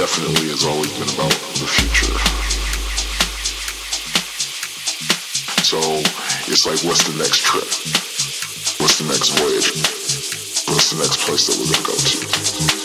definitely has always been about the future. So it's like, what's the next trip? What's the next voyage? What's the next place that we're going to go to?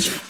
Thank you.